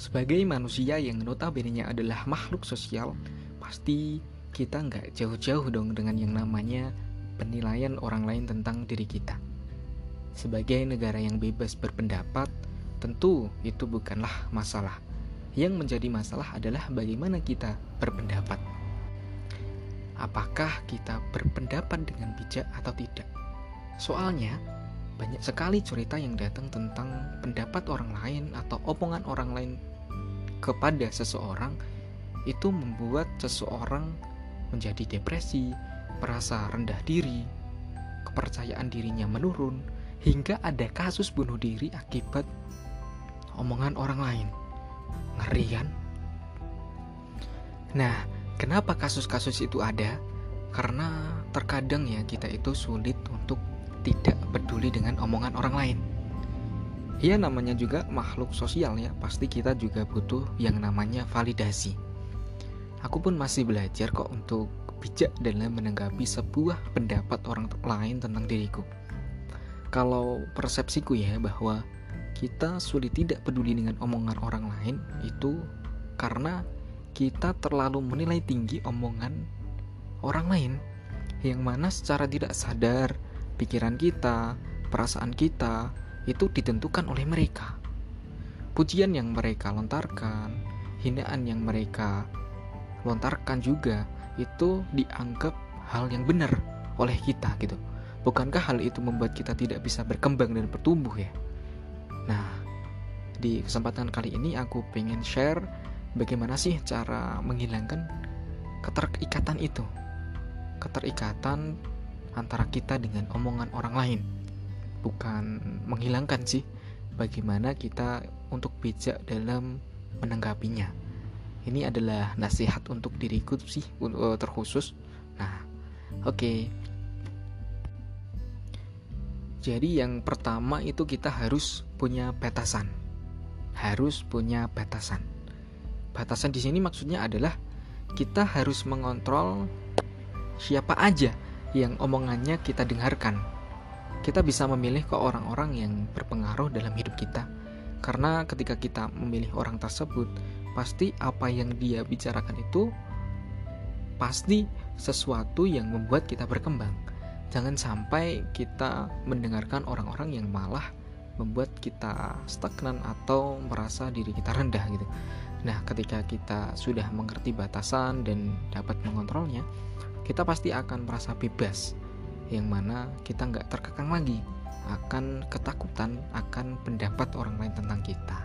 Sebagai manusia yang notabene adalah makhluk sosial, pasti kita nggak jauh-jauh dong dengan yang namanya penilaian orang lain tentang diri kita. Sebagai negara yang bebas berpendapat, tentu itu bukanlah masalah. Yang menjadi masalah adalah bagaimana kita berpendapat. Apakah kita berpendapat dengan bijak atau tidak? Soalnya, banyak sekali cerita yang datang tentang pendapat orang lain atau omongan orang lain kepada seseorang itu membuat seseorang menjadi depresi, merasa rendah diri, kepercayaan dirinya menurun, hingga ada kasus bunuh diri akibat omongan orang lain. Ngeri kan? Nah, kenapa kasus-kasus itu ada? Karena terkadang ya kita itu sulit untuk tidak peduli dengan omongan orang lain. Ya namanya juga makhluk sosial ya. Pasti kita juga butuh yang namanya validasi. Aku pun masih belajar kok untuk bijak dalam menanggapi sebuah pendapat orang lain tentang diriku. Kalau persepsiku ya bahwa kita sulit tidak peduli dengan omongan orang lain itu karena kita terlalu menilai tinggi omongan orang lain. Yang mana secara tidak sadar pikiran kita, perasaan kita itu ditentukan oleh mereka. Pujian yang mereka lontarkan, hinaan yang mereka lontarkan juga itu dianggap hal yang benar oleh kita gitu. Bukankah hal itu membuat kita tidak bisa berkembang dan bertumbuh ya? Nah, di kesempatan kali ini aku pengen share bagaimana sih cara menghilangkan keterikatan itu. Keterikatan antara kita dengan omongan orang lain. Bukan menghilangkan sih bagaimana kita untuk bijak dalam menanggapinya. Ini adalah nasihat untuk diriku sih uh, terkhusus. Nah oke. Okay. jadi yang pertama itu kita harus punya batasan. Harus punya batasan. Batasan di sini maksudnya adalah kita harus mengontrol siapa aja yang omongannya kita dengarkan kita bisa memilih ke orang-orang yang berpengaruh dalam hidup kita. Karena ketika kita memilih orang tersebut, pasti apa yang dia bicarakan itu pasti sesuatu yang membuat kita berkembang. Jangan sampai kita mendengarkan orang-orang yang malah membuat kita stagnan atau merasa diri kita rendah gitu. Nah, ketika kita sudah mengerti batasan dan dapat mengontrolnya, kita pasti akan merasa bebas yang mana kita nggak terkekang lagi akan ketakutan akan pendapat orang lain tentang kita.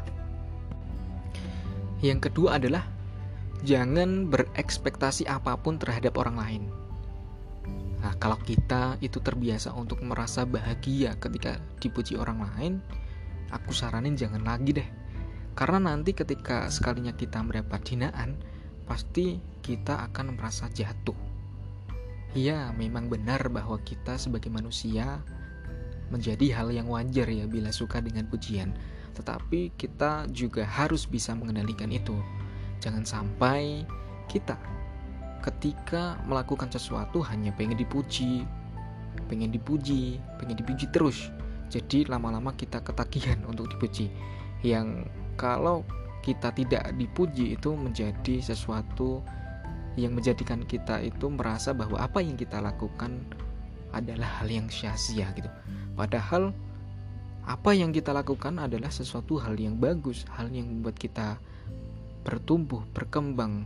Yang kedua adalah jangan berekspektasi apa pun terhadap orang lain. Nah, kalau kita itu terbiasa untuk merasa bahagia ketika dipuji orang lain, aku saranin jangan lagi deh. Karena nanti ketika sekalinya kita mendapat hinaan, pasti kita akan merasa jatuh Iya, memang benar bahwa kita sebagai manusia menjadi hal yang wajar ya bila suka dengan pujian. Tetapi kita juga harus bisa mengendalikan itu. Jangan sampai kita ketika melakukan sesuatu hanya pengen dipuji, pengen dipuji, pengen dipuji terus. Jadi lama-lama kita ketagihan untuk dipuji. Yang kalau kita tidak dipuji itu menjadi sesuatu yang menjadikan kita itu merasa bahwa apa yang kita lakukan adalah hal yang sia-sia gitu. Padahal apa yang kita lakukan adalah sesuatu hal yang bagus, hal yang membuat kita bertumbuh, berkembang.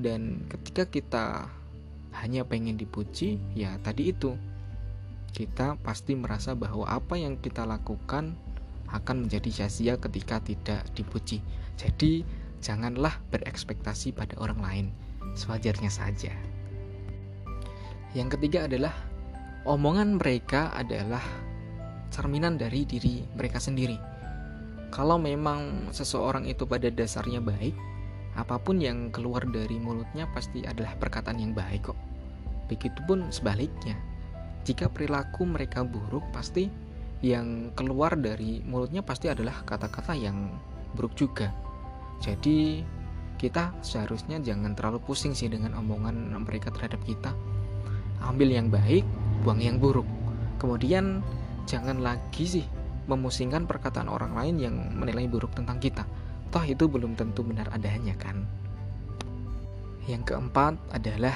Dan ketika kita hanya pengen dipuji, ya tadi itu kita pasti merasa bahwa apa yang kita lakukan akan menjadi sia-sia ketika tidak dipuji. Jadi, janganlah berekspektasi pada orang lain sewajarnya saja. Yang ketiga adalah omongan mereka adalah cerminan dari diri mereka sendiri. Kalau memang seseorang itu pada dasarnya baik, apa pun yang keluar dari mulutnya pasti adalah perkataan yang baik kok. Begitupun sebaliknya. Jika perilaku mereka buruk, pasti yang keluar dari mulutnya pasti adalah kata-kata yang buruk juga. Jadi, kita seharusnya jangan terlalu pusing sih dengan omongan mereka terhadap kita ambil yang baik buang yang buruk kemudian jangan lagi sih memusingkan perkataan orang lain yang menilai buruk tentang kita. Toh itu belum tentu benar adanya kan. Yang keempat adalah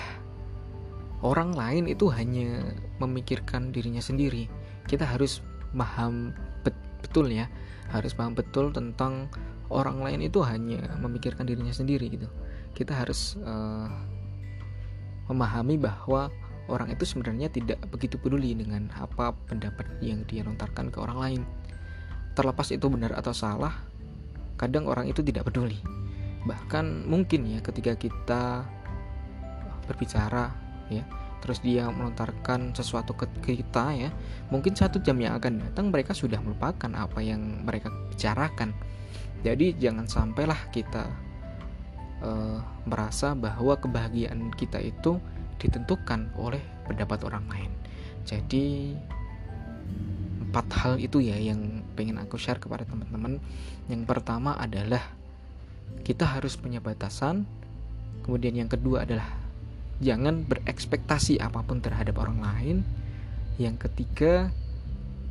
orang lain itu hanya memikirkan dirinya sendiri. Kita harus paham betul ya, harus paham betul tentang orang lain itu hanya memikirkan dirinya sendiri gitu. Kita harus uh, memahami bahwa orang itu sebenarnya tidak begitu peduli dengan apa pendapat yang dia lontarkan ke orang lain. Terlepas itu benar atau salah, kadang orang itu tidak peduli. Bahkan mungkin ya ketika kita berbicara ya, terus dia melontarkan sesuatu ke kita ya, mungkin satu jam yang akan datang mereka sudah melupakan apa yang mereka bicarakan. Jadi jangan sampailah kita uh, merasa bahwa kebahagiaan kita itu ditentukan oleh pendapat orang lain. Jadi empat hal itu ya yang pengen aku share kepada teman-teman. Yang pertama adalah kita harus punya batasan. Kemudian yang kedua adalah jangan berekspektasi apa pun terhadap orang lain. Yang ketiga,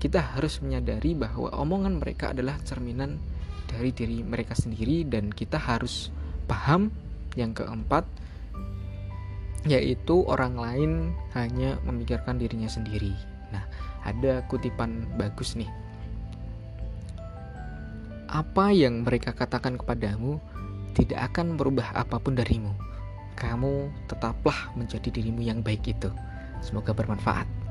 kita harus menyadari bahwa omongan mereka adalah cerminan dari diri mereka sendiri dan kita harus paham. Yang keempat, yaitu orang lain hanya memikirkan dirinya sendiri. Nah, ada kutipan bagus nih. Apa yang mereka katakan kepadamu tidak akan merubah apa pun darimu. Kamu tetaplah menjadi dirimu yang baik itu. Semoga bermanfaat.